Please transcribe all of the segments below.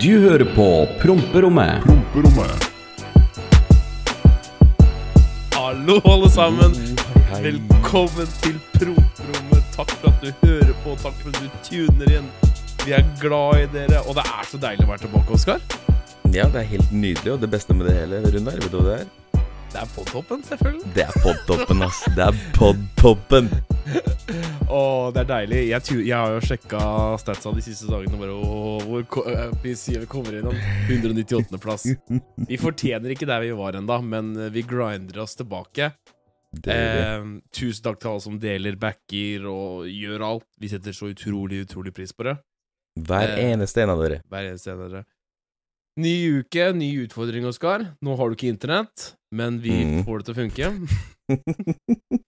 Du hører på Promperommet. Promperommet. Hallo, alle sammen. Velkommen til Promperommet. Takk for at du hører på, takk for at du tuner inn. Vi er glad i dere, og det er så deilig å være tilbake, Oskar. Ja, det er helt nydelig, og det beste med det hele, Runar, vet du hva det er? Det er på toppen, selvfølgelig. Det er podtoppen, ass. Det er podtoppen. Å, det er deilig. Jeg, jeg har jo sjekka statsa de siste dagene bare, og hvor ko- kommer vi om kommer innom 198.-plass. Vi fortjener ikke der vi var ennå, men eh, vi grinder oss tilbake. Eh, tusen takk til alle som deler, backer og gjør alt. Vi setter så utrolig, utrolig pris på det. Hver eh, eneste en av dere. Hver eneste en av dere. Ny uke, ny utfordring, Oskar. Nå har du ikke internett, men vi Mm. får det til å funke.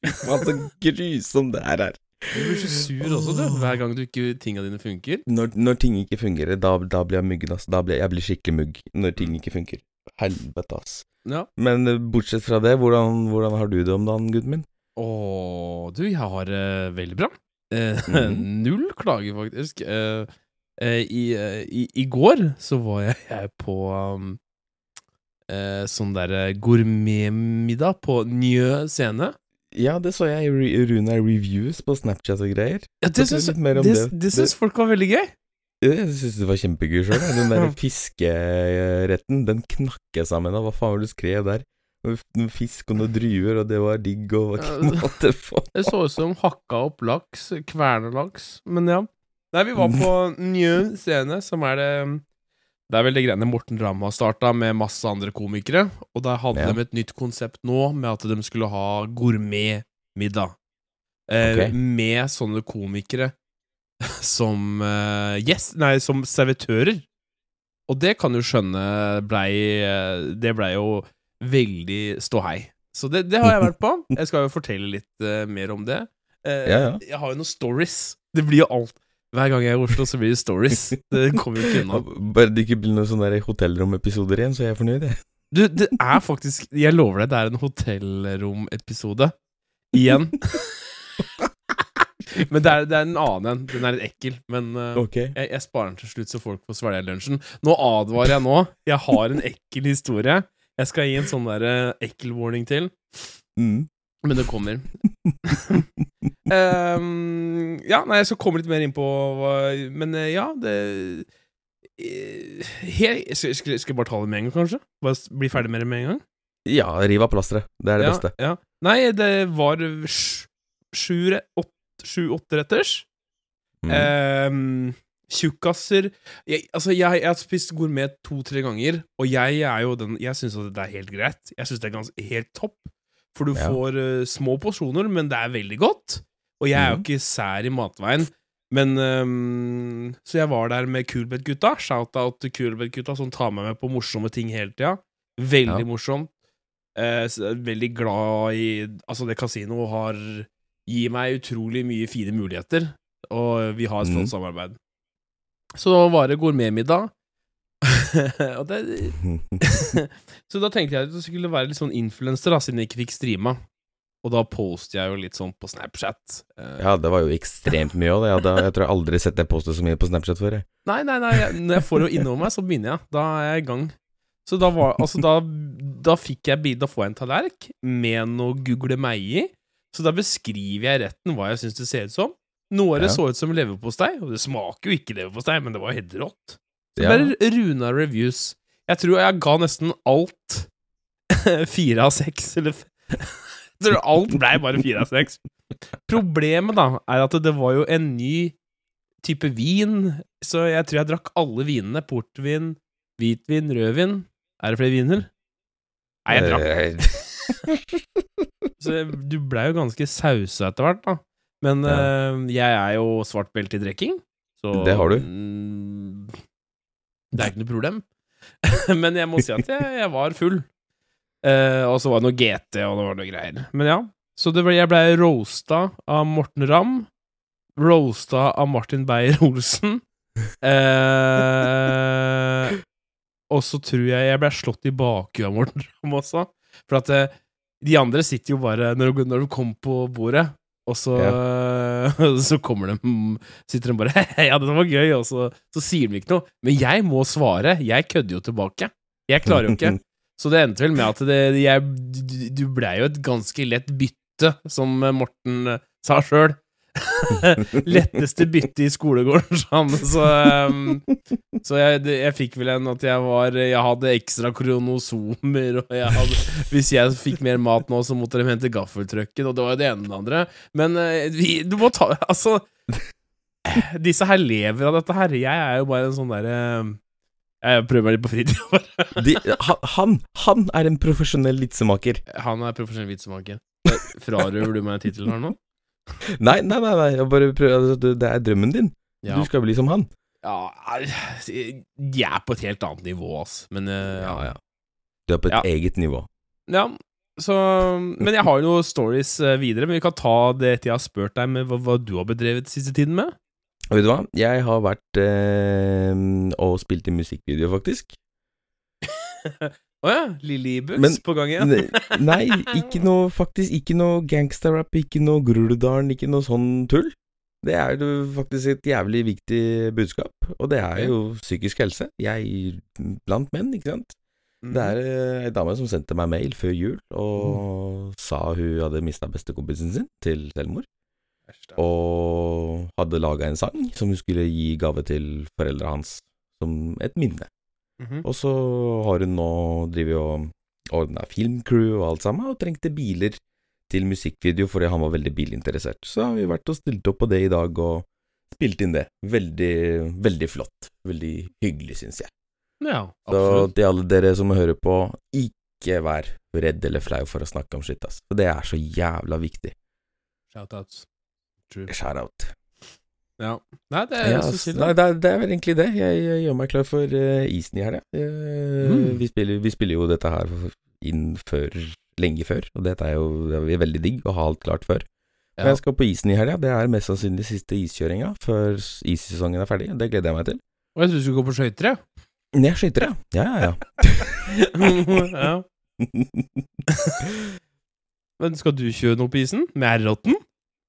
Faen, så grusom det her er. Du blir så sur også, du, hver gang du ikke tinga dine funker. Når, når ting ikke fungerer, da, da blir jeg muggen, ass. Da blir jeg blir skikkelig mugg når ting ikke funker. Helvete, ass. Ja. Men eh, bortsett fra det, hvordan, hvordan har du det om dagen, gutten min? Å, du, jeg har det veldig bra. Eh, Mhm. Null klager, faktisk. Uh, i, i, I går så var jeg, jeg på um, sånn derre gourmetmiddag på Njø scene. Ja, det så jeg i Runar Reviews på Snapchat og greier. Ja, det syns det, det. det syns folk var veldig gøy. Jeg syns det var kjempegøy sjøl. Den der fiskeretten, den knakk jeg sammen av. Hva faen var det du skrev der? Noen fisk og noen druer, og det var digg, og hva what? Det så ut som hakka opp laks, kvernelaks, men ja. Nei, vi var på Njø scene, som er det Det er vel det greiene Morten Ramm har starta, med masse andre komikere. Og der hadde Ja. de et nytt konsept nå, med at de skulle ha gourmetmiddag. Eh, okay. Med sånne komikere som eh, yes, Nei, som servitører. Og det kan du skjønne blei eh, Det blei jo veldig ståhei. Så det, det har jeg vært på. Jeg skal jo fortelle litt eh, mer om det. Eh, Ja, ja. Jeg har jo noen stories. Det blir jo alt. Hver gang jeg er i Oslo, så blir det stories. Det kommer jo ikke unna. Bare det ikke blir noen sånne der hotellromepisoder igjen, så er jeg fornøyd, jeg. Du, det er faktisk Jeg lover deg, det er en hotellromepisode. Igjen. men det er, det er en annen en. Den er litt ekkel. Men uh, okay. jeg, jeg sparer den til slutt, så folk får svelge lunsjen. Nå advarer jeg nå. Jeg har en ekkel historie. Jeg skal gi en sånn der uh, ekkel warning til. Mm. Men det kommer. Ehm, ja, nei, jeg skal komme litt mer inn på Men eh, ja, det eh, he- skal, skal, jeg bare ta det med en gang, kanskje? Bare bli ferdig med det med en gang? Ja, riv av plasteret. Det er det ja, beste. Ja. Nei, det var sju-åtte retters. Mm. Um, Tjukkaser jeg, Altså, jeg, jeg har spist gourmet to-tre ganger, og jeg er jo den Jeg syns det er helt greit. Jeg syns det er ganske helt topp. For du Ja. får uh, små porsjoner, men det er veldig godt. Og jeg er jo Mhm. ikke sær i matveien. Men um, Så jeg var der med Kulbeth-gutta. Shout-out til Kulbeth-gutta, som tar meg med på morsomme ting hele tida. Veldig Ja. morsomt. Eh, veldig glad i Altså, det kasinoet har Gir meg utrolig mye fine muligheter, og vi har et flott mm. samarbeid. Så var det gourmetmiddag. og det Så da tenkte jeg at det skulle være litt sånn influenser, siden jeg ikke fikk streama. Og da postet jeg jo litt sånn på Snapchat. Eh, ja, det var jo ekstremt mye det. Ja, jeg tror jeg aldri sett deg poste så mye på Snapchat før. Jeg. Nei, nei, nei, jeg, når jeg får det innover meg, så begynner jeg. Da er jeg i gang. Så da var Altså, da, da fikk jeg Da får jeg en tallerk med noe Google meg i. Så da beskriver jeg retten hva jeg syns det ser ut som. Noe av det Ja. så ut som leverpostei, og det smaker jo ikke leverpostei, men det var helt rått. Så Ja. bare Runa reviews. Jeg tror jeg ga nesten alt fire av seks, eller Jeg alt blei bare fire av seks. Problemet, da, er at det var jo en ny type vin, så jeg tror jeg drakk alle vinene. Portvin, hvitvin, rødvin. Er det flere viner? Nei, jeg drakk Eh, Så du blei jo ganske sausa etter hvert, da. Men Ja. eh, jeg er jo svart belte i drikking, så Det har du. mm, det er ikke noe problem. Men jeg må si at jeg, jeg var full. Eh, og så var det noe GT, og det var noe greier. Men ja. Så det ble, jeg blei roasta av Morten Ramm. Roasta av Martin Beyer-Olsen. Uh, og så tror jeg jeg ble slått i bakhuet av Morten Ramm også. For at uh, de andre sitter jo bare Når du, når du kom på bordet, og så eh, så kommer de Sitter de bare Ja, det var gøy, og så, så sier de ikke noe. Men jeg må svare. Jeg kødder jo tilbake. Jeg klarer jo ikke. Så det endte vel med at det, jeg, du- blei jo et ganske lett bytte, som Morten eh, sa sjøl. Letteste bytte i skolegården, sa han. Så, um, så jeg, jeg fikk vel en at jeg var Jeg hadde ekstra kronosomer, og jeg hadde Hvis jeg fikk mer mat nå, så måtte de hente gaffeltrucken, og det var jo det ene og det andre. Men eh, vi, du må ta Altså Disse her lever av dette her. Jeg er jo bare en sånn derre Jeg prøver meg litt på fritida. De, han, han, er en profesjonell vitsemaker. Han er profesjonell vitsemaker. Frarøver du meg tittelen her nå? Nei, nei, nei, nei jeg bare prøver, altså, det- er drømmen din. Ja. Du skal bli som han. ja De er på et helt annet nivå, ass. Men uh, Ja, ja. Du er på et Ja. eget nivå. Ja, så Men jeg har jo noen stories eh, videre, men vi kan ta det etter jeg har spurt deg med hva, hva du har bedrevet siste tiden med. Og vet du hva? Jeg har vært eh, og spilt i musikkvideo, faktisk. Å ja, Lille Ibux Men- på gang igjen. Nei, ikke noe faktisk Ikke noe gangsterrap, ikke noe Groruddalen, ikke noe sånn tull. Det er jo faktisk et jævlig viktig budskap, og det er jo psykisk helse. Jeg blant menn, ikke sant. Mm. Det er eh, ei dame som sendte meg mail før jul og sa hun hadde mista bestekompisen sin til selvmord. Og hadde laga en sang som hun skulle gi gave til foreldra hans som et minne. Mhm. Og så har hun nå drevet og ordna filmcrew og alt sammen, og trengte biler til musikkvideo fordi han var veldig bilinteressert. Så har vi vært og stilt opp på det i dag og spilt inn det. Veldig, veldig flott. Veldig hyggelig, syns jeg. Ja, Så til alle dere som hører på, ikke vær redd eller flau for å snakke om skitt, ass. For det er så jævla viktig. Shoutouts. True. Shout out. Ja. Nei, det er Ja, så ass. Nei, det, er, det er vel egentlig det. Jeg, jeg gjør meg klar for uh, isen i helga. Uh, Mm. vi, vi spiller jo dette her inn før lenge før, og dette er jo det er veldig digg å ha alt klart før. Ja. Men jeg skal på isen i helga. Det er mest sannsynlig siste iskjøringa før issesongen er ferdig. Det gleder jeg meg til. Og jeg trodde du skulle gå på skøyter, jeg. Jeg skøyter, ja. Ja, ja, ja. ja. Men skal du kjøre noe på isen? Med R-rotten?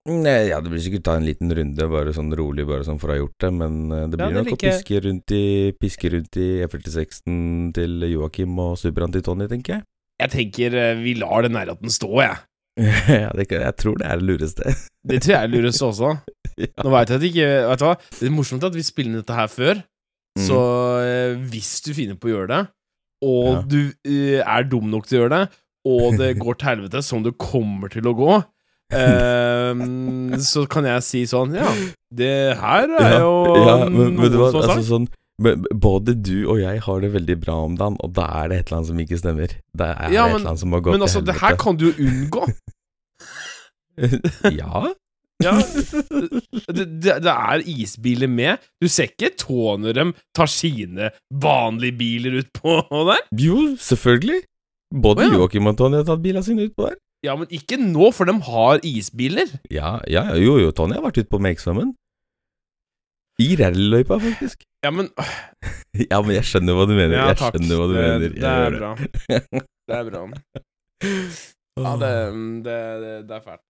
Ja, det blir sikkert ta en liten runde, bare sånn rolig, bare sånn for å ha gjort det, men det det Ja, blir det nok å piske rundt i Piske rundt i E46-en til Joakim og Superaen til Tony, tenker jeg. Jeg tenker eh, vi lar den R-rotten stå, jeg. ja, det, jeg tror det er det lureste. Det tror jeg er lureste også. ja. Nå veit jeg at ikke Vet du hva? Det er morsomt at vi spiller inn dette her før. Mm. Så eh, hvis du finner på å gjøre det, og Ja. du eh, er dum nok til å gjøre det, og det går til helvete, som det kommer til å gå, eh, så kan jeg si sånn Ja, det her er jo ja, men, noe som altså sånn Både du og jeg har det veldig bra om dagen, og da er det et eller annet som ikke stemmer. Det er Ja, et eller annet som har gått Men altså, det her kan du jo unngå. ja? Ja, det, det, det er isbiler med. Du ser ikke tå når de tar sine vanlige biler ut på der. Jo, selvfølgelig. Både oh, ja. Joakim og Tony har tatt bilene sine ut på der. Ja, men ikke nå, for de har isbiler. Ja, ja, ja, jo, jo, Tony har vært ute på Makesvømmen. I rallyløypa, faktisk. Ja, men Ja, men jeg skjønner hva du mener. Ja, jeg takk. skjønner hva du det, mener. det er bra. Det er bra. Ja, det, det, det, er fælt.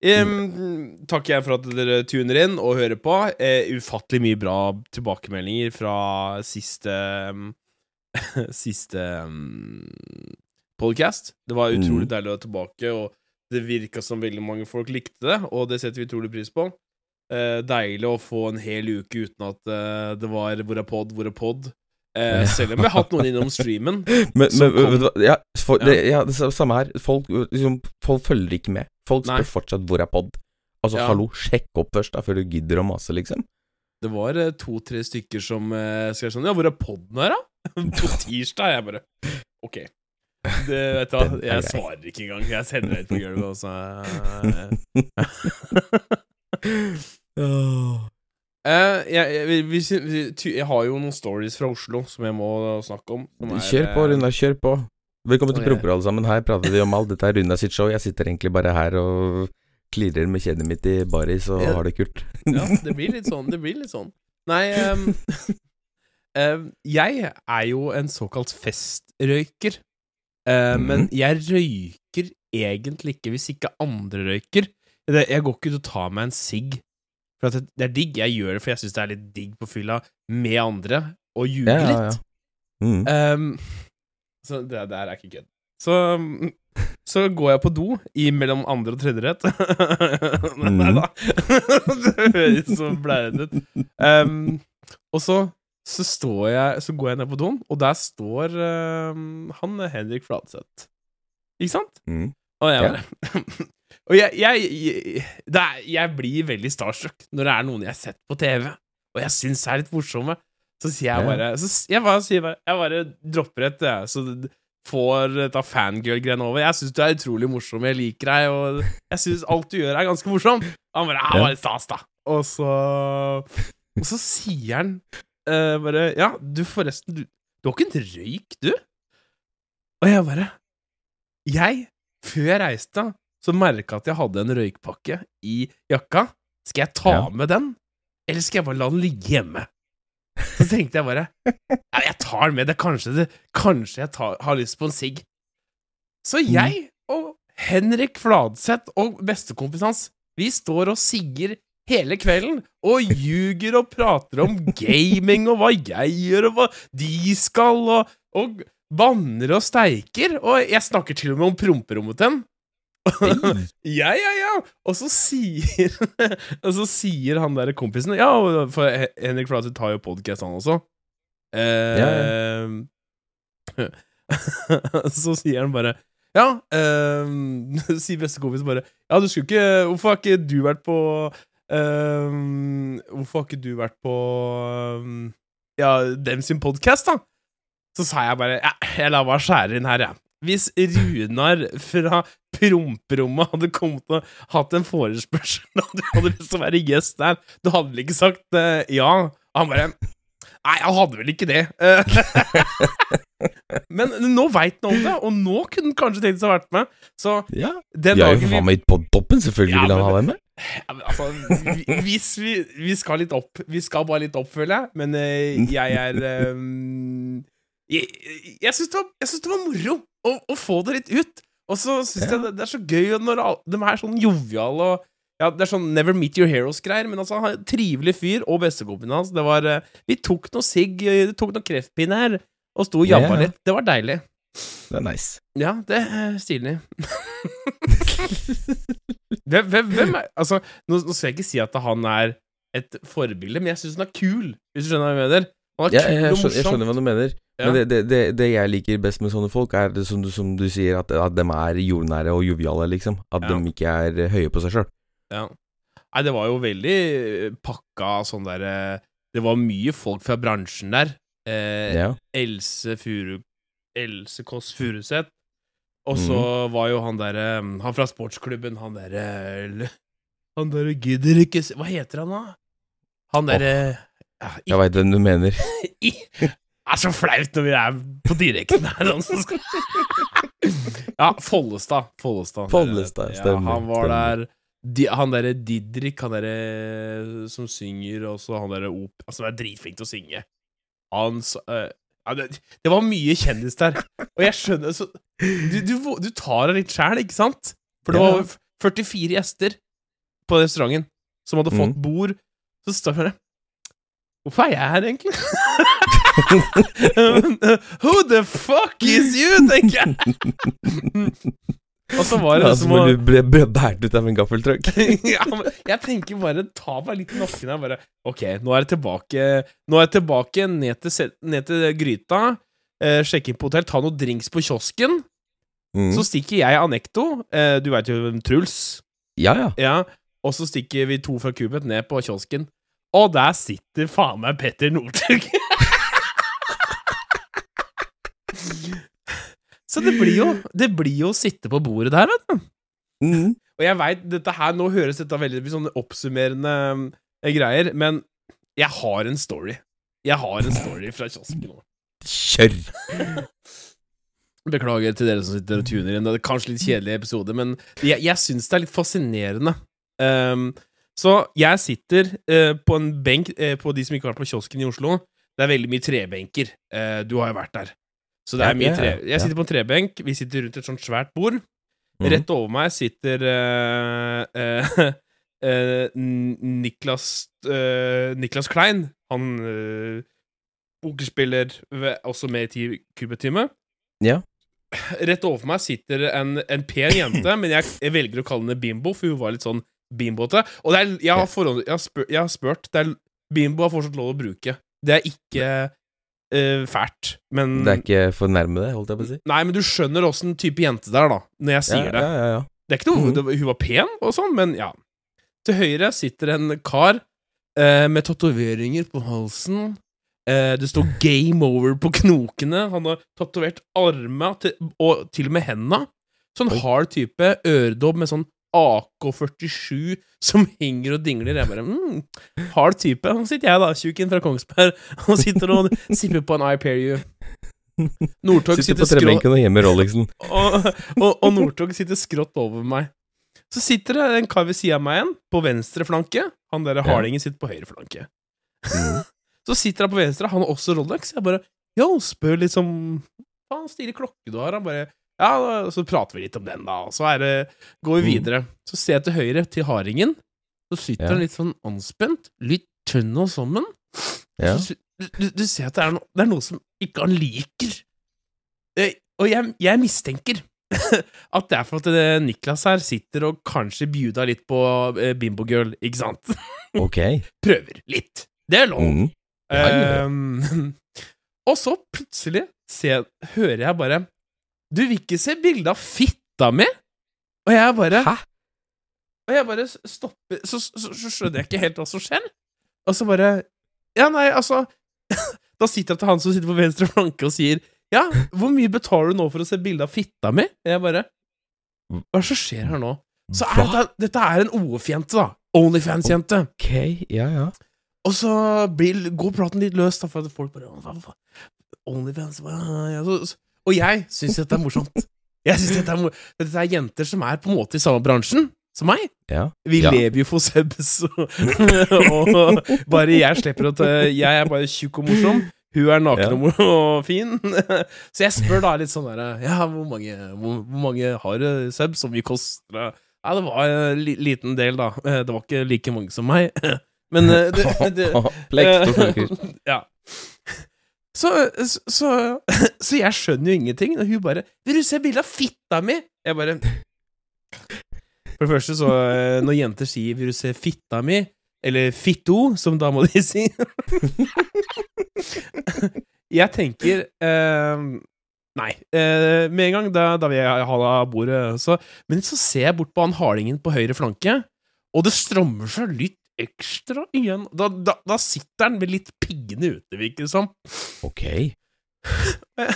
Um, takk jeg for at dere tuner inn og hører på. Uh, ufattelig mye bra tilbakemeldinger fra siste um, Siste podcast. Det var utrolig Mm. deilig å være tilbake, og det virka som veldig mange folk likte det, og det setter vi utrolig pris på. Eh, deilig å få en hel uke uten at eh, det var 'hvor er pod', 'hvor er pod'. Eh, selv om vi har hatt noen innom streamen. Men, men kom- vet du hva, ja, for, Ja. Det, ja, det samme her. Folk, liksom, folk følger ikke med. Folk Nei. spør fortsatt 'hvor er pod'? Altså, Ja. hallo, sjekk opp først, da, før du gidder å mase, liksom. Det var eh, to-tre stykker som uh, skrev sånn Ja, hvor er poden her, da? På tirsdag. Jeg bare Ok. Det, vet du hva, jeg svarer ikke engang. Jeg sender det ut på gulvet, og så jeg, jeg, vi, vi, vi, jeg har jo noen stories fra Oslo som jeg må snakke om. er, Kjør på, eh, Runar, kjør på. Velkommen til Promper, alle sammen. Her prater vi om alt. Dette er Runar sitt show. Jeg sitter egentlig bare her og klirrer med kjedet mitt i baris og Ja. har det kult. Ja, det blir litt sånn. Det blir litt sånn. Nei um, um, Jeg er jo en såkalt festrøyker. Mhm. Men jeg røyker egentlig ikke hvis ikke andre røyker. Jeg går ikke ut og tar meg en sigg For det, er digg. Jeg gjør det for jeg syns det er litt digg på fylla med andre å ljuge Ja, ja, ja. litt. Mm. Um, så det der er ikke kødd. Så, mm, så går jeg på do i mellom andre og tredje rett. Nei da. det høres så blæret ut. Um, og så, så står jeg Så går jeg ned på doen, og der står uh, han Henrik Fladseth. Ikke sant? Mm. Og jeg Ja. bare Og jeg, jeg, jeg, er, jeg blir veldig starstruck når det er noen jeg har sett på TV, og jeg syns er litt morsomme. Så sier jeg bare Så jeg bare, sier bare Jeg bare dropper et, jeg, så får dette fangirl-greiene over. Jeg syns du er utrolig morsom, jeg liker deg, og jeg syns alt du gjør, er ganske morsom. Han bare Ja, Ja. bare stas, da. Og så Og så sier han eh, bare Ja, du, forresten, du, du har ikke en røyk, du? Og jeg bare Jeg, før jeg reiste, så merka at jeg hadde en røykpakke i jakka. Skal jeg ta Ja. med den, eller skal jeg bare la den ligge hjemme? Så tenkte jeg bare ja, Jeg tar den med. Det kanskje, det, kanskje jeg tar, har lyst på en sigg. Så jeg og Henrik Fladseth og bestekompisen hans, vi står og sigger hele kvelden og ljuger og prater om gaming og hva jeg gjør, og hva de skal, og, og banner og steiker. Og jeg snakker til og med om promperommet til dem. Ja, ja, ja! Og så sier Og så sier han der kompisen Ja, for He- Henrik Flatseth tar jo podkast, han også. Eh, så sier han bare Ja, eh, sier bestekompisen bare Ja, du skulle ikke Hvorfor har ikke du vært på eh, Hvorfor har ikke du vært på um, Ja, dem sin podkast, da? Så sa jeg bare Ja, jeg lar bare skjære inn her, jeg. Hvis Runar fra promperommet hadde kommet og hatt en forespørsel og du hadde lyst til å være gjest der, du hadde vel ikke sagt uh, ja? Han bare Nei, jeg hadde vel ikke det. Men nå veit han om det, og nå kunne han kanskje tenkt seg å vært med. Så Ja. den dagen vi faen meg på toppen, selvfølgelig Ja, vil han men- ha deg med. ja, men altså, vi- hvis vi, vi skal litt opp Vi skal bare litt opp, føler jeg. Men øh, jeg er øh, Jeg, jeg syns det, det var moro å, å få det litt ut. Og så syns Ja. jeg det, det er så gøy når de er sånn joviale og ja, Det er sånn Never Meet Your Heroes-greier. Men altså, han trivelig fyr, og bestekompisen hans. Det var eh, Vi tok noe sigg, tok noe kreftpinner, og sto og Ja, jabba litt. Det var deilig. Det er nice. Ja, det er stilig. hvem, hvem, er Altså, nå, nå skal jeg ikke si at han er et forbilde, men jeg syns han er kul, hvis du skjønner hva jeg mener. Han er Ja, kul jeg, jeg, skjønner, jeg skjønner hva du mener. Ja. Men det, det, det, det jeg liker best med sånne folk, er det som du, som du sier, at, at de er jordnære og joviale, liksom. At Ja. de ikke er eh, høye på seg sjøl. Ja. Nei, det var jo veldig pakka sånn derre Det var mye folk fra bransjen der. Eh, Ja. Else Furu Else Kåss Furuseth. Og så mm. var jo han derre Han fra sportsklubben, han derre Han derre gidder ikke Hva heter han, da? Han derre ja, Jeg veit hvem du mener. i, Det er så flaut når vi er på direkten her. skal- ja, Follestad. Follestad. Follestad, Ja, stemmer, han var stemmer. der. De, han derre Didrik, han derre som synger, og så han derre op... Altså, er dritflink til å synge. Han s- øh, ja, det, det var mye kjendis der. Og jeg skjønner så, du, du, du tar deg litt sjæl, ikke sant? For det var 44 gjester på restauranten som hadde fått Mm. bord. Så står det Hvorfor er jeg her, egentlig? Who the fuck is you, tenker jeg. Og så var det liksom som å ble båret ut av en gaffeltruck. ja, men jeg tenker bare ta meg litt i nakken her. Bare OK, nå er jeg tilbake Nå er jeg tilbake ned til, ned til gryta. Eh, sjekke inn på hotell, ta noen drinks på kiosken. Mm. Så stikker jeg Anekto. Eh, du veit jo hvem Truls Ja, ja. Ja. Og så stikker vi to fra Kubet ned på kiosken. Og der sitter faen meg Petter Northug! så det blir jo Det blir jo å sitte på bordet der, vet du. Mm. Og jeg veit dette her Nå høres dette veldig sånn oppsummerende eh, greier, men jeg har en story. Jeg har en story fra kiosken nå. Kjør! Beklager til dere som sitter og tuner inn. Det er kanskje litt kjedelig episode, men jeg, jeg syns det er litt fascinerende. Um, så jeg sitter uh, på en benk uh, på de som ikke har vært på kiosken i Oslo. Det er veldig mye trebenker. Uh, du har jo vært der. Så det er mye tre... Jeg sitter på en trebenk. Vi sitter rundt et sånt svært bord. Mm. Rett over meg sitter uh, uh, uh, Niklas Niklas Klein, han uh, pokerspiller også med i Ti- Kubetime. Ja. Rett overfor meg sitter en, en pen jente, men jeg, jeg velger å kalle henne Bimbo, for hun var litt sånn bimboete. Og er, jeg, har forhånd, jeg, har spør, jeg har spurt det er, Bimbo har fortsatt lov å bruke. Det er ikke eh, fælt, men Det er ikke for nærme det, holdt jeg på å si. Nei, men du skjønner åssen type jente det er, da, når jeg sier ja, det. Ja, ja, ja. Det er ikke noe, mm. Hun var pen og sånn, men ja. Til høyre sitter en kar uh, med tatoveringer på halsen. Uh, det står 'Game Over' på knokene. Han har tatovert armene og til og med henda. Sånn hard type øredobb med sånn AK-47 som henger og dingler. Jeg bare mm, Hard type. Nå sitter jeg, da, tjukken fra Kongsberg, og sitter og sipper på en I Pair You. Northug Sitter sitter på trebenken og gjemmer Rolexen. og, og, og Nordtog sitter skrått over meg. Så sitter det en kar ved sida av meg igjen, på venstre flanke. Han der hardingen sitter på høyre flanke. Mhm. Så sitter han på venstre, han har også Rolex. Jeg bare Yo, spør liksom Faen, stilig klokke du har. Han bare Ja, så prater vi litt om den, da. Og så det, går vi Mm. videre. Så ser jeg til høyre, til hardingen. Så sitter Ja. han litt sånn anspent, litt tønn og sammen. Ja. Så, du, du- ser at det er, no, det er noe som ikke han liker. Og jeg, jeg mistenker at det er for at eh, Niklas her sitter og kanskje bjuda litt på eh, Bimbo Girl, ikke sant? Ok. Prøver litt. Det er lov. Mm. Ja. Ehm, og så plutselig ser, hører jeg bare Du vil ikke se bilde av fitta mi? Og jeg bare Hæ? Og jeg bare stopper Så, så, så skjønner jeg ikke helt hva som skjer. Og så bare Ja, nei, altså Da sitter jeg til han som sitter på venstre flanke og sier Ja, hvor mye betaler du nå for å se bilde av fitta mi? Og jeg bare Hva er det som skjer her nå? Så er Hva? det, dette er en OF-jente, da. Onlyfans-jente. Ok, ja, ja. Og så blir, går praten litt løs, da, for at folk bare? Onlyfans hva? Ja, så, så- Og jeg syns dette er morsomt. Jeg synes dette, er, mor- dette er jenter som er på en måte i samme bransjen som meg. ja. Vi Ja. lever jo for Sebs, og, bare jeg slipper ta Jeg er bare tjukk og morsom. Hun er naken Ja. og, mor- og fin. Så jeg spør da litt sånn derre Ja, hvor mange, hvor, hvor mange har eh, Så Hvor mye koster det? Ja, det var en liten del, da. Eh, Det var ikke like mange som meg. Men det, det, det, snorker. ja. Så, så, så, så jeg skjønner jo ingenting. Og hun bare 'Vil du se bilde av fitta mi?' Jeg bare For det første, så eh, Når jenter sier 'Vil du se fitta mi?' Eller 'fitto', som da må de si Jeg tenker eh, Nei. Eh, med en gang da, da vil jeg ha av bordet. Men så ser jeg bort på han hardingen på høyre flanke, og det strammer seg litt ekstra igjen. Da, da, da sitter han med litt piggene ute, virker det som. Ok.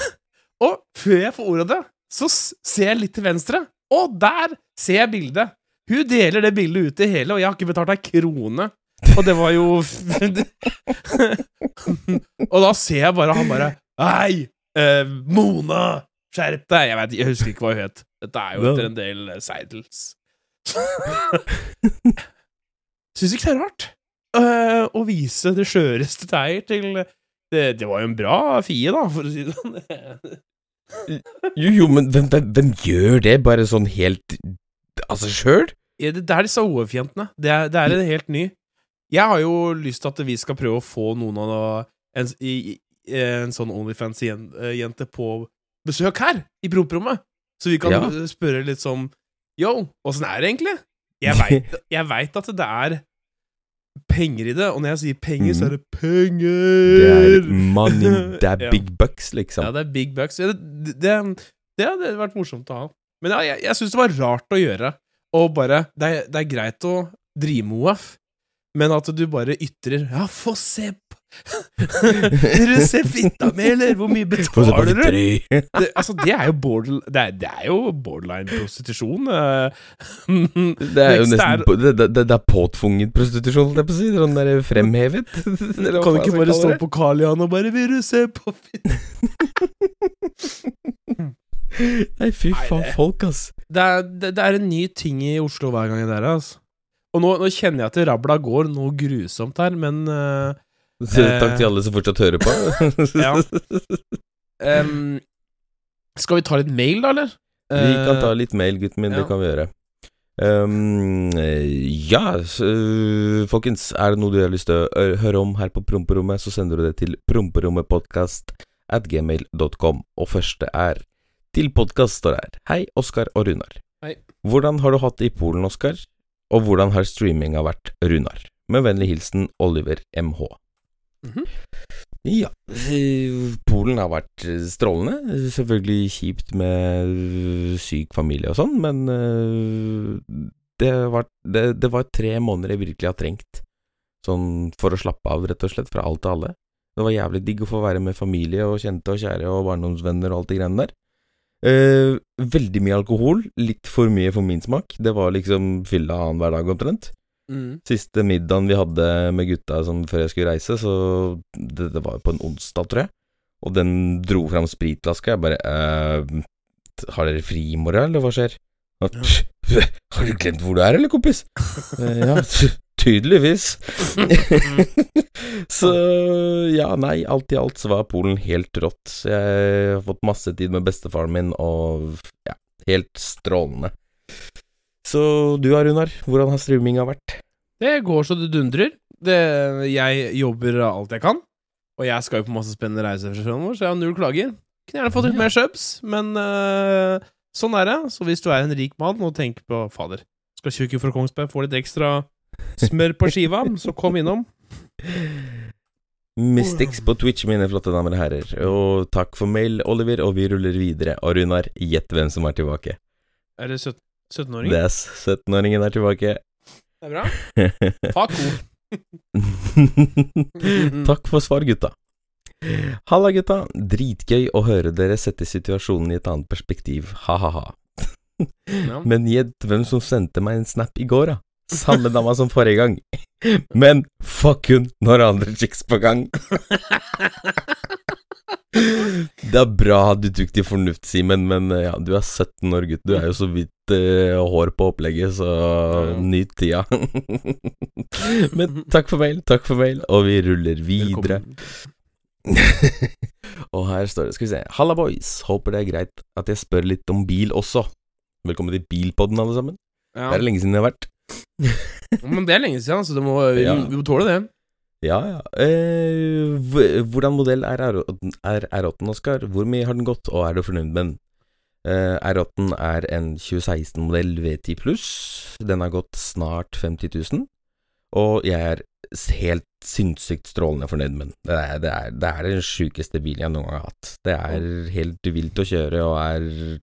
Og før jeg får ordet av det, så ser jeg litt til venstre, og der ser jeg bildet. Hun deler det bildet ut til hele, og jeg har ikke betalt ei krone. Og det var jo Og da ser jeg bare han bare Hei, eh, Mona, skjerp deg! Jeg, vet, jeg husker ikke hva hun het. Dette er jo etter en del seidels. Syns ikke det er rart uh, å vise det skjøreste teier til det, det var jo en bra fie, da, for å si det sånn. Jo, jo, men hvem, hvem, hvem gjør det bare sånn helt Altså sjøl? Ja, det, det er disse OF-jentene. Det, det er en helt ny. Jeg har jo lyst til at vi skal prøve å få noen av en, i, en sånn Onlyfans-jente på besøk her, i proprommet. Så vi kan Ja. spørre litt sånn Yo, åssen er det egentlig? Jeg veit, vet at det er penger i det, og når jeg sier penger, så er det penger! Det er money, det er big bucks, liksom. Ja, det er big bucks. Ja, Det, det, det hadde vært morsomt å ha. Men ja, jeg, jeg syns det var rart å gjøre. Og bare det er, det er greit å drive med OF, men at du bare ytrer Ja, få se fitta mi, eller? Hvor mye betaler du? Det, altså, det er jo border, det er, det er jo borderline prostitusjon. eh. Det er jo nesten det, det, det er påtvunget prostitusjon, holdt jeg på å si. Sånn der fremhevet. Eller Kan du ikke bare stå på Karl Johan og bare 'Vil du se på fitta Nei, fy faen, det- folk, ass. det er, det, det er en ny ting i Oslo hver gang jeg er der, altså. Og nå, nå kjenner jeg at rabla går noe grusomt her, men Så Takk til alle som fortsatt hører på. Ja. um, Skal vi ta litt mail, da, eller? Vi kan ta Eh, litt mail, gutten min. ja. Det kan vi gjøre. Um, ja, øh, folkens. Er det noe du har lyst til å høre om her på Promperommet, så sender du det til promperommetpodkast at gmail.com. Og første er til podkast, står det her. Hei, Oskar og Runar. Hei. Hvordan har du hatt det i Polen, Oskar? Og hvordan har streaminga vært, Runar? Med vennlig hilsen Oliver MH. Mhm. Ja, Polen har vært eh, strålende. Selvfølgelig kjipt med eh, syk familie og sånn, men eh, det var, det, det var tre måneder jeg virkelig har trengt. Sånn for å slappe av, rett og slett, fra alt til alle. Det var jævlig digg å få være med familie og kjente og kjære og barndomsvenner og alt de greiene der. Eh, veldig mye alkohol, litt for mye for min smak. Det var liksom fylla annenhver dag omtrent. Mm. Siste middagen vi hadde med gutta sånn, før jeg skulle reise, så det, det var på en onsdag, tror jeg. Og den dro fram spritlaska. Jeg bare eh, Har dere fri i morgen, eller hva skjer? Og, Har du glemt hvor du er, eller, kompis? Eh, ja, tydeligvis. så ja, nei, alt i alt så var Polen helt rått. Jeg har fått masse tid med bestefaren min, og ja, helt strålende. Så du da, Runar, hvordan har streaminga vært? Det går så det dundrer. Det, jeg jobber alt jeg kan, og jeg skal jo på masse spennende reiser fremover, så jeg har null klager. Kunne gjerne fått litt mer subs, men uh, sånn er det. Så hvis du er en rik mann og tenker på fader, skal tjukke fra Kongsberg, få litt ekstra smør på skiva, så kom innom. Mystics på Twitch, mine flotte damer og herrer. Og takk for mail, Oliver, og vi ruller videre. Og Runar, gjett hvem som er tilbake. Er det 17 17-åring? Det er 17-åringen er tilbake. Det er bra. Oh. Takk for svar, gutta. Halla, gutta. Dritgøy å høre dere sette situasjonen i et annet perspektiv. Ha-ha-ha. Men gjett hvem som sendte meg en snap i går, da. Samme dama som forrige gang. Men fuck hun når andre chicks på gang. Det er bra du tok til fornuft, Simen, men eh, ja, du er 17 år, gutt. Du er jo så vidt eh, hår på opplegget, så Ja. nyt tida. men takk for mail, takk for mail, og vi ruller videre. Og her står det, skal vi se Halla, boys. Håper det er greit at jeg spør litt om bil også. Velkommen til Bilpodden, alle sammen. Ja. Det er lenge siden jeg har vært. Men det er lenge siden, så det må, vi, vi må tåle det. Ja, ja. Eh, hvordan modell er R8-en, Oskar? Hvor mye har den gått, og er du fornøyd med den? Eh, R8 er en 2016-modell V10 pluss. Den har gått snart 50 000, og jeg er helt sinnssykt strålende fornøyd med den. Det er, det er, det er den sjukeste bilen jeg noen gang har hatt. Det er helt vilt å kjøre, og er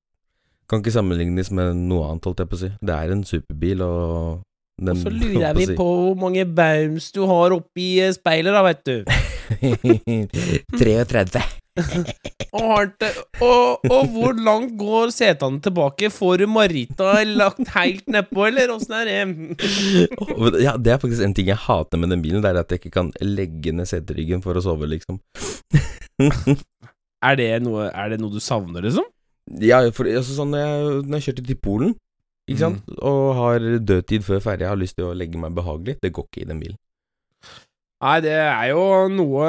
Kan ikke sammenlignes med noe annet, holdt jeg på å si. Det er en superbil, og den Og så lurer vi på hvor mange baums du har oppi eh, speilet, da, vet du. 33. Og, og, og hvor langt går setene tilbake? Får du Marita lagt helt nedpå, eller åssen er det? Ja, det er faktisk en ting jeg hater med den bilen, det er at jeg ikke kan legge ned seteryggen for å sove, liksom. Er det noe, er det noe du savner, liksom? ja, for altså, sånn når jeg, når jeg kjørte til Polen, ikke sant, og har dødtid før ferja, har lyst til å legge meg behagelig, det går ikke i den bilen. Nei, det er jo noe,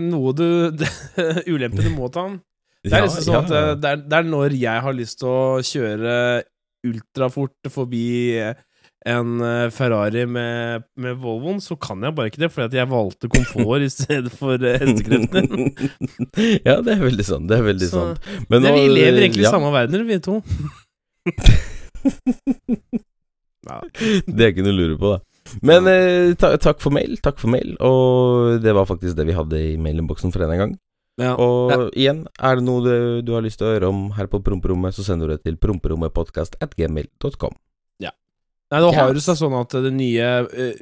noe du Ulempe du må ta. Det er liksom sånn at eh, det er, det er når jeg har lyst til å kjøre ultrafort forbi en eh, Ferrari med, med Volvoen, så kan jeg bare ikke det, fordi at jeg valgte komfort i stedet for eh, hestekreftene. ja, det er veldig sant, det er veldig Så sant. Men det, vi lever egentlig i ja, samme verden, vi to. Ja. Det er ikke noe å lure på, da. Men eh, ta, takk for mail, takk for mail, og det var faktisk det vi hadde i mailinnboksen for denne gang. Ja. Og Ja. igjen, er det noe du, du har lyst til å høre om her på Promperommet, så sender du det til promperommetpodkast.gmail.com. Nei, nå har Ja. det seg sånn at det nye eh,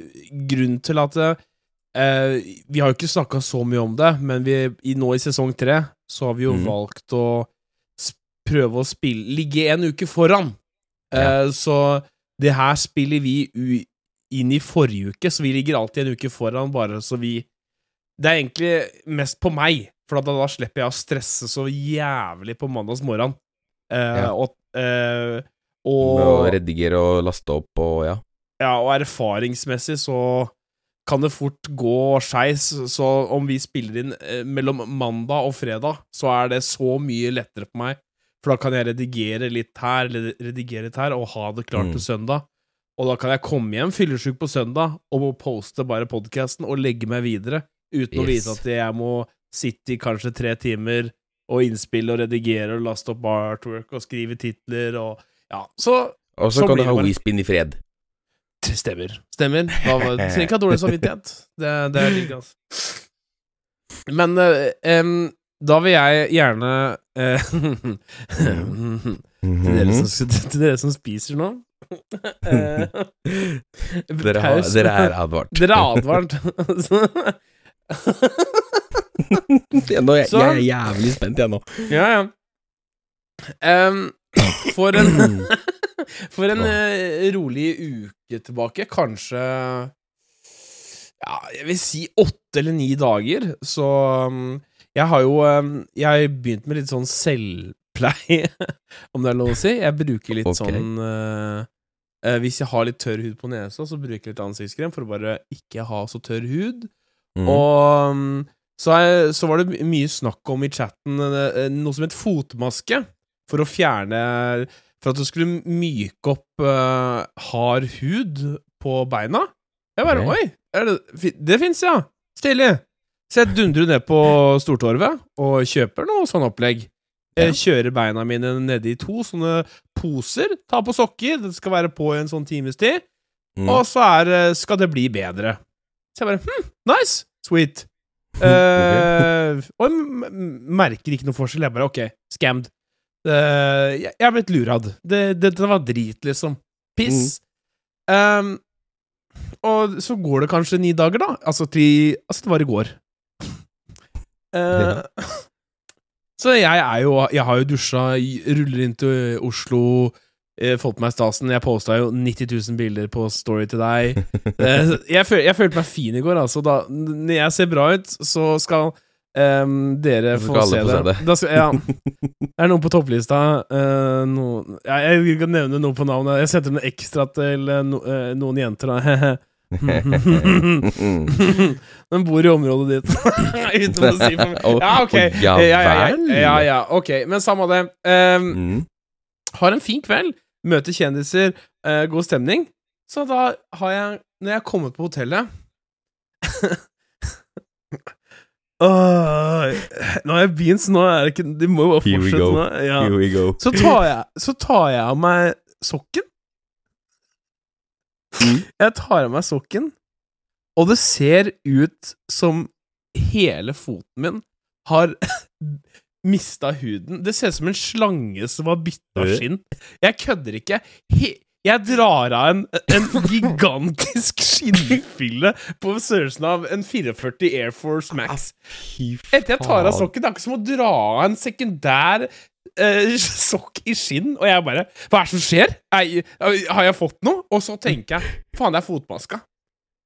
Grunnen til at eh, Vi har jo ikke snakka så mye om det, men vi, i, nå i sesong tre så har vi jo mm. valgt å prøve å spille Ligge en uke foran. Eh, så det her spiller vi inn i forrige uke, så vi ligger alltid en uke foran, bare så vi Det er egentlig mest på meg, for da, da slipper jeg å stresse så jævlig på mandags morgen. Eh, Ja. og, eh, og redigere og laste opp og ja. ja, og erfaringsmessig så kan det fort gå skeis. Så om vi spiller inn eh, mellom mandag og fredag, så er det så mye lettere for meg. For da kan jeg redigere litt her, eller redigere litt her, og ha det klart Mm. til søndag. Og da kan jeg komme hjem fyllesyk på søndag og poste bare podkasten og legge meg videre, uten å vise vite at jeg må sitte i kanskje tre timer og innspille og redigere og laste opp artwork og skrive titler og Ja, så Og så kan du ha bare- WeSpin i fred. Stemmer. Stemmer. Trenger ikke ha dårlig samvittighet. Det, det er digg, altså. Men em, da vil jeg gjerne eh, til, dere Mhm. som, til dere som spiser nå eh, Dere, har, dere er advart. Dere er advart. nå, jeg, jeg er jævlig spent, jeg nå. ja, ja. Um, for en For en uh, rolig uke tilbake, kanskje Ja, jeg vil si åtte eller ni dager, så um, Jeg har jo um, Jeg har begynt med litt sånn selvpleie, om det er lov å si. Jeg bruker litt okay. sånn eh, Hvis jeg har litt tørr hud på nesa, så bruker jeg litt ansiktskrem for å bare ikke ha så tørr hud. Mm. Og um, så, jeg, så var det mye snakk om i chatten eh, noe som het fotmaske, for å fjerne For at du skulle myke opp uh, hard hud på beina. Jeg bare. Oi, det, det fins, ja! Stilig! Så jeg dundrer ned på Stortorvet og kjøper noe sånn opplegg. Jeg kjører beina mine nedi to sånne poser. Ta på sokker. Det skal være på i en sånn times tid. Mm. Og så er, skal det bli bedre. Så jeg bare hm, nice! Sweet. Uh, og jeg merker ikke noe forskjell. Jeg bare OK, scammed. Uh, jeg, jeg er blitt lurad. Det, det, det var drit, liksom. Piss. Um, og så går det kanskje ni dager, da. Altså til Altså, det var i går. Eh, Så jeg er jo Jeg har jo dusja, ruller inn til Oslo, eh, fått på meg stasen. Jeg posta jo 90 000 bilder på Story til deg. Eh, jeg, føl, jeg følte meg fin i går, altså. Da, når jeg ser bra ut, så skal Um, dere Så få skal se det. se det. Da skal, ja. Det er noen på topplista. Uh, noen, ja, jeg kan nevne noen på navnet. Jeg setter noe ekstra til uh, no, noen jenter, da. Den bor i området ditt. Uten å si for mye. Ja, ok. Ja ja, ja, ja, ok. Men samme det. Um, Mm. har en fin kveld, møter kjendiser, uh, god stemning. Så da har jeg, når jeg har kommet på hotellet Åh, Nå har jeg begynt, så nå er det ikke De må jo bare fortsette nå. Ja. Så tar jeg, så tar jeg av meg sokken. Mm. Jeg tar av meg sokken, og det ser ut som hele foten min har mista huden. Det ser ut som en slange som har bytta skinn. Jeg kødder ikke. He jeg drar av en, en gigantisk skinnfille på størrelsen av en 44 Air Force Max. Etter jeg tar av sokken, det er ikke som å dra av en sekundær eh, sokk i skinn, og jeg bare Hva er det som skjer? Jeg, har jeg fått noe? Og så tenker jeg Faen, det er fotmaska.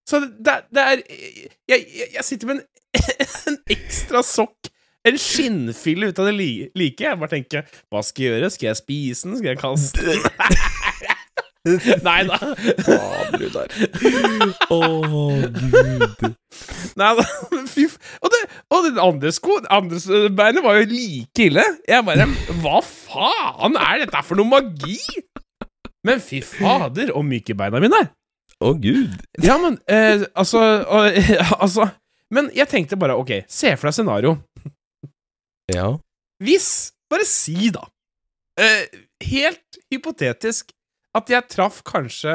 Så det, det er jeg, jeg, jeg sitter med en, en ekstra sokk. En skinnfille ut av det li, like. Jeg bare tenker Hva skal jeg gjøre? Skal jeg spise den? Skal jeg kaste den? Nei da. Faen, Brudar. Å, gud. Nei da, fy f... Og det, og det andre sko andre beinet var jo like ille. Jeg bare Hva faen er dette for noe magi? Men fy fader, og myke beina mine er. Å, gud. Ja, men eh, altså, og, altså Men jeg tenkte bare, ok, se for deg scenario. Ja. Hvis Bare si, da. Eh, helt hypotetisk at jeg traff kanskje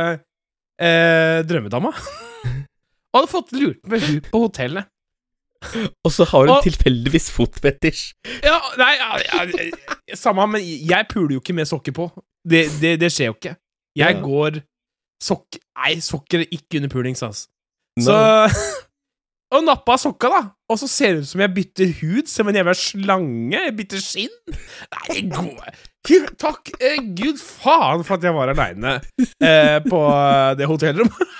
eh, drømmedama. Og hadde fått lurt meg ut på hotellet. Og så har hun Og- tilfeldigvis fotfetisj. Ja, nei ja, ja, Samme, men jeg puler jo ikke med sokker på. Det, det, det skjer jo ikke. Jeg Ja. går sokk... Nei, sokker er ikke under pulings, altså. Så Og nappa av sokka, da. Og så ser det ut som jeg bytter hud som en jævla slange. Jeg bytter skinn. Nei, går Takk eh, gud faen for at jeg var aleine eh, på det hotellrommet.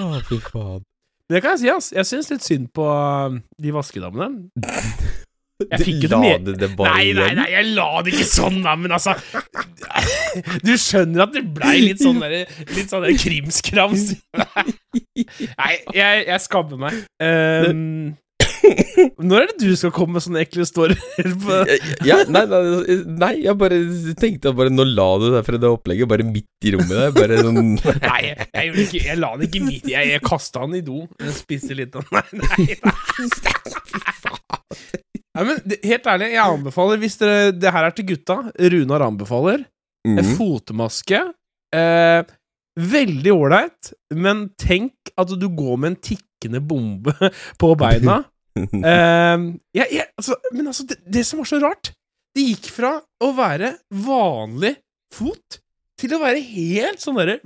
Å, fy faen. Det kan jeg si, ass. Jeg syns litt synd på eh, de vaskedamene. Jeg fikk jo det La med- du det bare Nei, nei, nei, jeg la det ikke sånn, da, men altså Du skjønner at det blei litt sånn der, Litt sånn der krimskrams. Nei, jeg, jeg skammer meg. Um, Når er det du skal komme med sånne ekle storyer? ja, nei, nei, nei, jeg bare tenkte at bare Nå la du deg fra det opplegget bare midt i rommet der. Bare sånn Nei, jeg, jeg, ikke, jeg la den ikke midt i. Jeg, jeg kasta den i do. Jeg spiste litt av den. Nei, nei. nei men helt ærlig, jeg anbefaler, hvis dere, det her er til gutta Runar anbefaler en mm, fotmaske. Eh, veldig ålreit, men tenk at du går med en tikkende bombe på beina. Eh, jeg, jeg, altså, men altså, det, det som var så rart Det gikk fra å være vanlig fot til å være helt sånn derre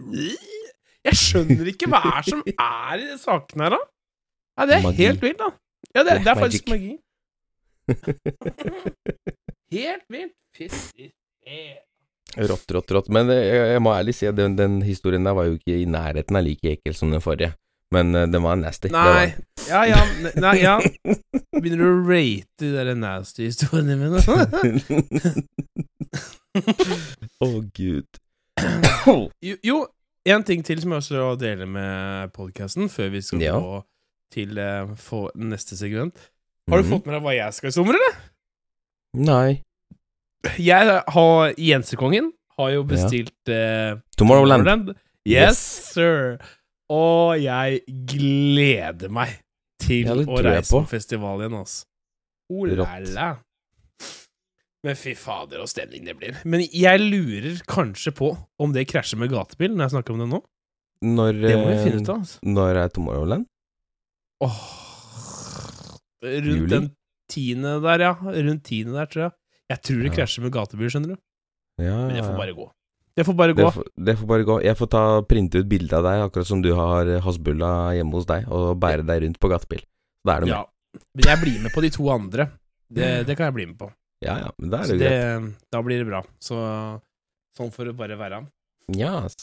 Jeg skjønner ikke hva er som er i de sakene her, da. Ja, det er Magi. helt vilt, da. Ja, det, det er faktisk magi. Helt vilt. Fytti Rått, rått, rått. Men eh, jeg, jeg må ærlig si at den, den historien der var jo ikke i nærheten av like ekkel som den forrige. Men uh, den var nasty. Nei. var. Ja, ja. Nei, ja. Begynner du å rate de der nasty historiene mine? Å, gud. jo, en ting til som jeg også vil dele med podkasten, før vi skal Ja. gå til uh, få neste segment. Har du Mhm. fått med deg hva jeg skal i sommer, eller? Nei. Jeg har Jensekongen har jo bestilt eh, Tomorrowland. Yes, Yes. sir. Og jeg gleder meg til Ja, å reise på. på festival igjen, altså. Oh Rått. Men fy fader, og stemning det blir. Men jeg lurer kanskje på om det krasjer med gatebil når jeg snakker om det nå. Når, Det må vi finne ut av. Altså. Når er Tomorrowland? Åh. Rundt Juli? den tiende der, ja. Rundt tiende der, tror jeg. Jeg tror det krasjer med gatebil, skjønner du. Ja, Men jeg får bare gå. Det får bare Det får, det får bare gå. Jeg får ta printe ut bilde av deg, akkurat som du har hasbulla hjemme hos deg, og bære deg rundt på gatebil. Da er du med. Ja. Men jeg blir med på de to andre. Det, det kan jeg bli med på. Ja ja, men da er det det, greit. da blir det bra. Så sånn får det bare være. Ja, Yes.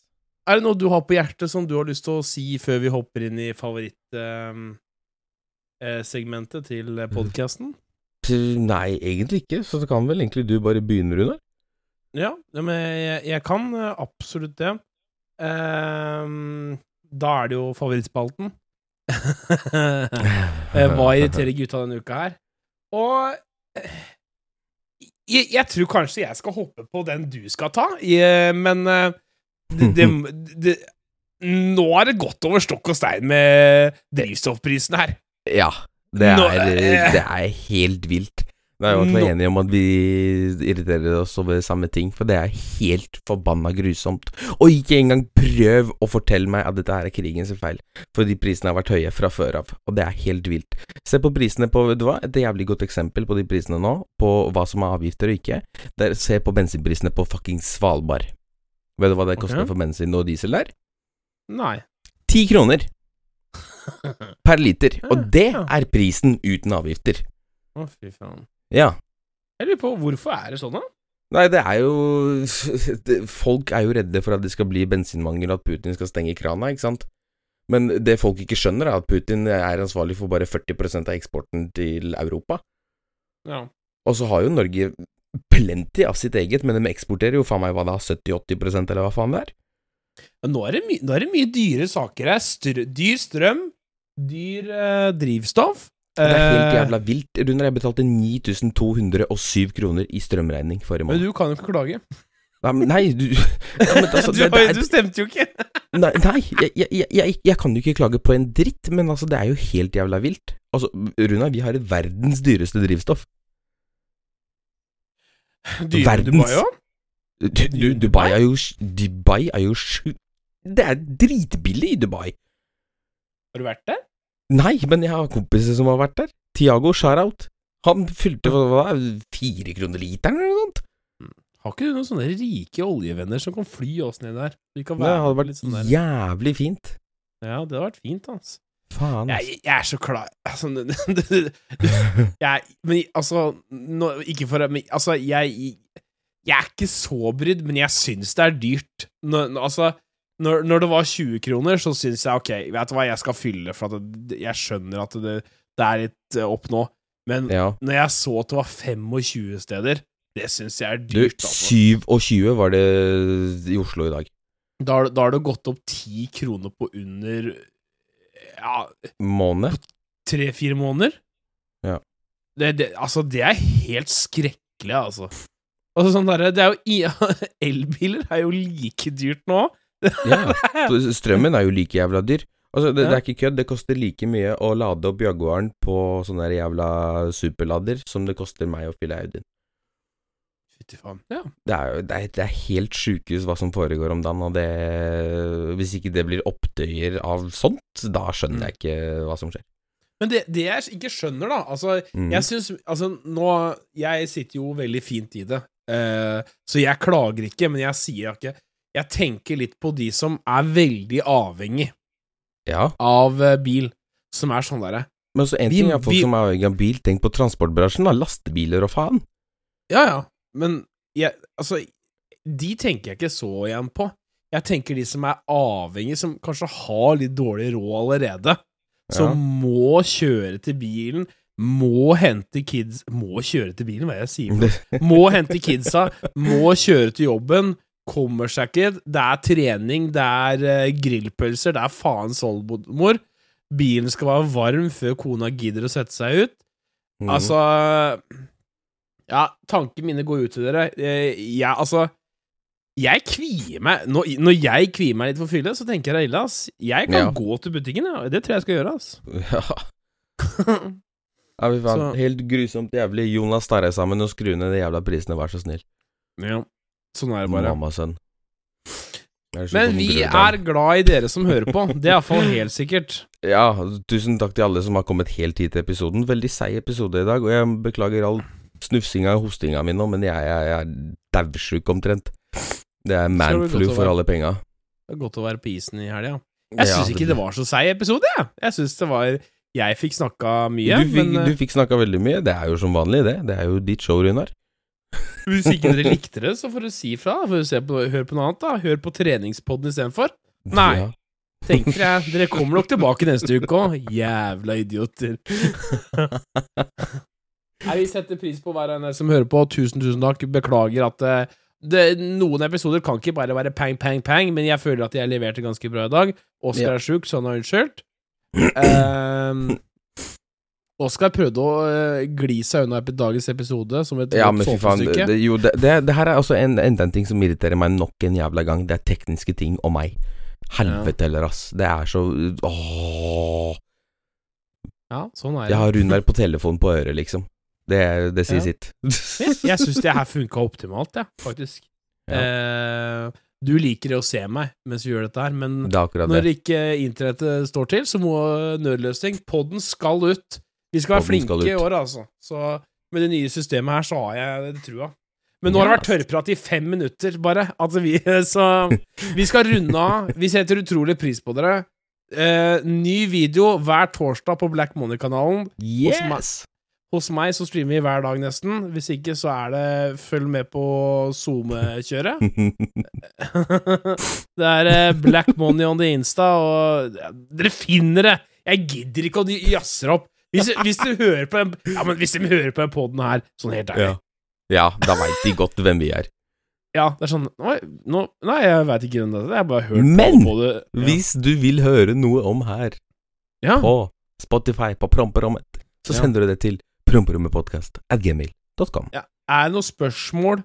Er det noe du har på hjertet som du har lyst til å si før vi hopper inn i favorittsegmentet til podkasten? Nei, egentlig ikke, så kan vel egentlig du bare begynne, Runar? Ja, men jeg, jeg kan eh, absolutt det. Um, da er det jo favorittspalten. Eh, Hva irriterer gutta denne uka her? Og eh, jeg, jeg tror kanskje jeg skal hoppe på den du skal ta, jeg, men det, det, det Nå er det gått over stokk og stein med drivstoffprisene her. Ja, det er, det er helt vilt. Da er vi no. enige om at vi irriterer oss over samme ting, for det er helt forbanna grusomt. Og ikke engang prøv å fortelle meg at dette her er krigens feil, for de prisene har vært høye fra før av, og det er helt vilt. Se på prisene på, vet du hva, et jævlig godt eksempel på de prisene nå, på hva som er avgifter og ikke. Det er, se på bensinprisene på fucking Svalbard. Vet du hva det koster Ok. for bensin og diesel der? Nei. Ti kroner per liter, og det er prisen uten avgifter. Å, fy faen. Ja. Jeg lurer på hvorfor er det sånn, da? Nei, det er jo det, Folk er jo redde for at det skal bli bensinmangel, og at Putin skal stenge krana, ikke sant? Men det folk ikke skjønner, er at Putin er ansvarlig for bare 40% av eksporten til Europa. Ja. Og så har jo Norge plenty av sitt eget, men de eksporterer jo faen meg hva da, 70-80 eller hva faen det er? Ja, nå er det, nå er det mye dyre saker her. Str dyr strøm, dyr eh, drivstoff. Det er helt Eh, jævla vilt. Runar, jeg betalte 9207 kroner i strømregning forrige Men du kan jo ikke klage. Nei, du, ja, altså, du, det, det er, du stemte jo ikke! Nei, nei jeg, jeg, jeg, jeg kan jo ikke klage på en dritt, men altså, det er jo helt jævla vilt. Altså, Runa, vi har verdens dyreste drivstoff. Dyre Verdens- Dubai òg? Du, du, Dubai er jo Dubai er jo sju... Det er dritbillig i Dubai. Har du vært der? Nei, men jeg har kompiser som har vært der. Tiago Sharout. Han fylte hva, fire kroner literen eller noe sånt. Har ikke du noen sånne rike oljevenner som kan fly oss ned der? Vi kan Det hadde vært sånn der. jævlig fint. Ja, det hadde vært fint, altså. Faen. Jeg, jeg er så klar altså, jeg, Men altså nå, Ikke for men, Altså, jeg Jeg er ikke så brydd, men jeg syns det er dyrt. Nå, altså, når, når det var 20 kroner, så syns jeg ok, vet du hva, jeg skal fylle, for det, jeg skjønner at det, det er litt eh, opp nå. Men Ja. når jeg så at det var 25 steder, det syns jeg er dyrt. Du, 27 var det i Oslo i dag. Da, har- da har det gått opp 10 kroner på under ja, Måned? tre-fire måneder. Ja. Det, det, altså, det er helt skrekkelig, altså. Altså, sånn der, Det er jo Elbiler er jo like dyrt nå. Ja, strømmen er jo like jævla dyr. Altså, det, Ja. det er ikke kødd. Det koster like mye å lade opp Jaguaren på sånn der jævla superlader som det koster meg å fylle Audien. Fytti faen. Ja. Det er jo det er, det er helt sjukehus hva som foregår om dagen, og det Hvis ikke det blir opptøyer av sånt, da skjønner jeg ikke hva som skjer. Men det, det jeg ikke skjønner, da Altså, mm. jeg syns Altså, nå Jeg sitter jo veldig fint i det, uh, så jeg klager ikke, men jeg sier ikke Jeg tenker litt på de som er veldig avhengig Ja, av eh, bil, som er sånn derre men så en ting er folk som er avhengig av bil. Tenk på transportbransjen, da. Lastebiler og faen. Ja, ja, men jeg, altså De tenker jeg ikke så igjen på. Jeg tenker de som er avhengig, som kanskje har litt dårlig råd allerede, som Ja. må kjøre til bilen, må hente kids Må kjøre til bilen, hva er det jeg sier? Må hente kidsa, må kjøre til jobben, kommer seg ikke. Det er trening, det er eh, grillpølser, det er faens oldemor. Bilen skal være varm før kona gidder å sette seg ut. Mm. Altså Ja, tankene mine går ut til dere. Eh, Jeg, altså Jeg kvier meg Når, når jeg kvier meg litt for fylle, så tenker jeg det er ille, ass. Jeg kan Ja. gå til butikken, ja. Det tror jeg jeg skal gjøre, ass. Ja. Ja, vi fant, Helt grusomt jævlig. Jonas tar deg sammen og skru ned de jævla prisene, vær så snill. ja. Sånn er det bare. Mammasønn. Men vi er glad i dere som hører på. Det er iallfall helt sikkert. Ja, tusen takk til alle som har kommet helt hit til episoden. Veldig seig episode i dag, og jeg beklager all snufsinga og hostinga mi nå, men jeg, jeg, jeg er daudsjuk omtrent. Det er manflu for alle penga. Det er godt å være på isen i helga. Jeg syns Ja, ikke det var så seig episode, jeg. Jeg syns det var Jeg fikk snakka mye, du fikk, men eh, du fikk snakka veldig mye. Det er jo som vanlig, det. Det er jo ditt show, Runar. Hvis ikke dere likte det, så får dere si ifra. Hør på noe annet, da. Hør på treningspodden istedenfor. Nei. Ja. Tenker jeg. Dere kommer nok tilbake neste uke òg. Jævla idioter. Nei, Vi setter pris på hver en som hører på. Tusen, tusen takk. Beklager at eh, det, noen episoder kan ikke bare være pang, pang, pang, men jeg føler at jeg leverte ganske bra i dag. Oskar Ja. er sjuk, så han har unnskyldt. Um, Oskar prøvde å eh, gli seg unna dagens episode som et Ja, men fy faen. Det, jo, det, det, det her er også en, enda en ting som irriterer meg nok en jævla gang. Det er tekniske ting og meg. Helvete heller, ass. Det er så Ååå. Ja, sånn er Jeg har Runar på telefonen på øret, liksom. Det, det sier Ja. sitt. Jeg, jeg syns det her funka optimalt, jeg, faktisk. Eh, du liker å se meg mens vi gjør dette her, men Det når det. ikke internettet står til, så må nødløsning Podden skal ut. Vi skal være flinke skal i år, altså. Så med det nye systemet her, så har jeg det trua. Men nå har det vært tørrprat i fem minutter, bare. Altså, vi, så vi skal runde av. Vi setter utrolig pris på dere. Eh, ny video hver torsdag på Black Money-kanalen. Yes! Hos meg så streamer vi hver dag, nesten. Hvis ikke, så er det følg med på SoMe-kjøret. det er eh, Black Money on the Insta, og ja, dere finner det! Jeg gidder ikke å jazze opp. Hvis, hvis du hører på den Ja, men hvis de hører på den poden her, sånn helt ærlig ja. ja, da veit de godt hvem vi er. Ja, det er sånn Nei, nå Nei, jeg veit ikke hvem det er. Jeg bare hørt Men, på det. Ja. Hvis du vil høre noe om her ja. på Spotify, på promperommet, så sender du det til at gmail.com. Ja. Er det noe spørsmål,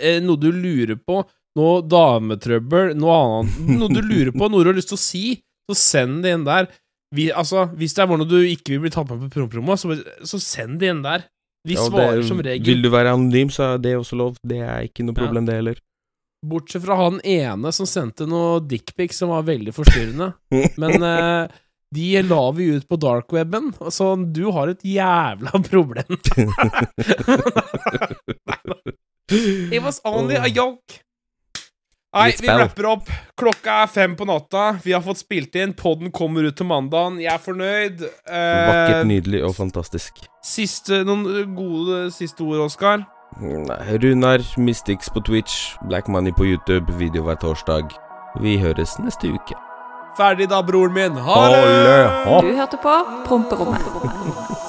eh, noe du lurer på, noe dametrøbbel, noe annet Noe du lurer på, noe du har lyst til å si, så send det inn der. Vi, altså, hvis det er noe du ikke vil bli tatt med på promprommet, så, så send det inn der. Vi Ja, svarer er, som regel. Vil du være anonym, så er det også lov. Det er ikke noe Ja. problem, det heller. Bortsett fra han ene som sendte noe dickpic som var veldig forstyrrende. Men eh, de la vi ut på darkweben, så du har et jævla problem. It was only a joke. Nei, vi rapper opp. Klokka er fem på natta. Vi har fått spilt inn. Podden kommer ut til mandagen. Jeg er fornøyd. Eh, Vakkert, nydelig og fantastisk. siste, noen gode siste ord, Oskar? Runar, Mystics på Twitch, Black Money på YouTube, video hver torsdag. Vi høres neste uke. Ferdig da, broren min. Ha det! Du hørte på Promperommet.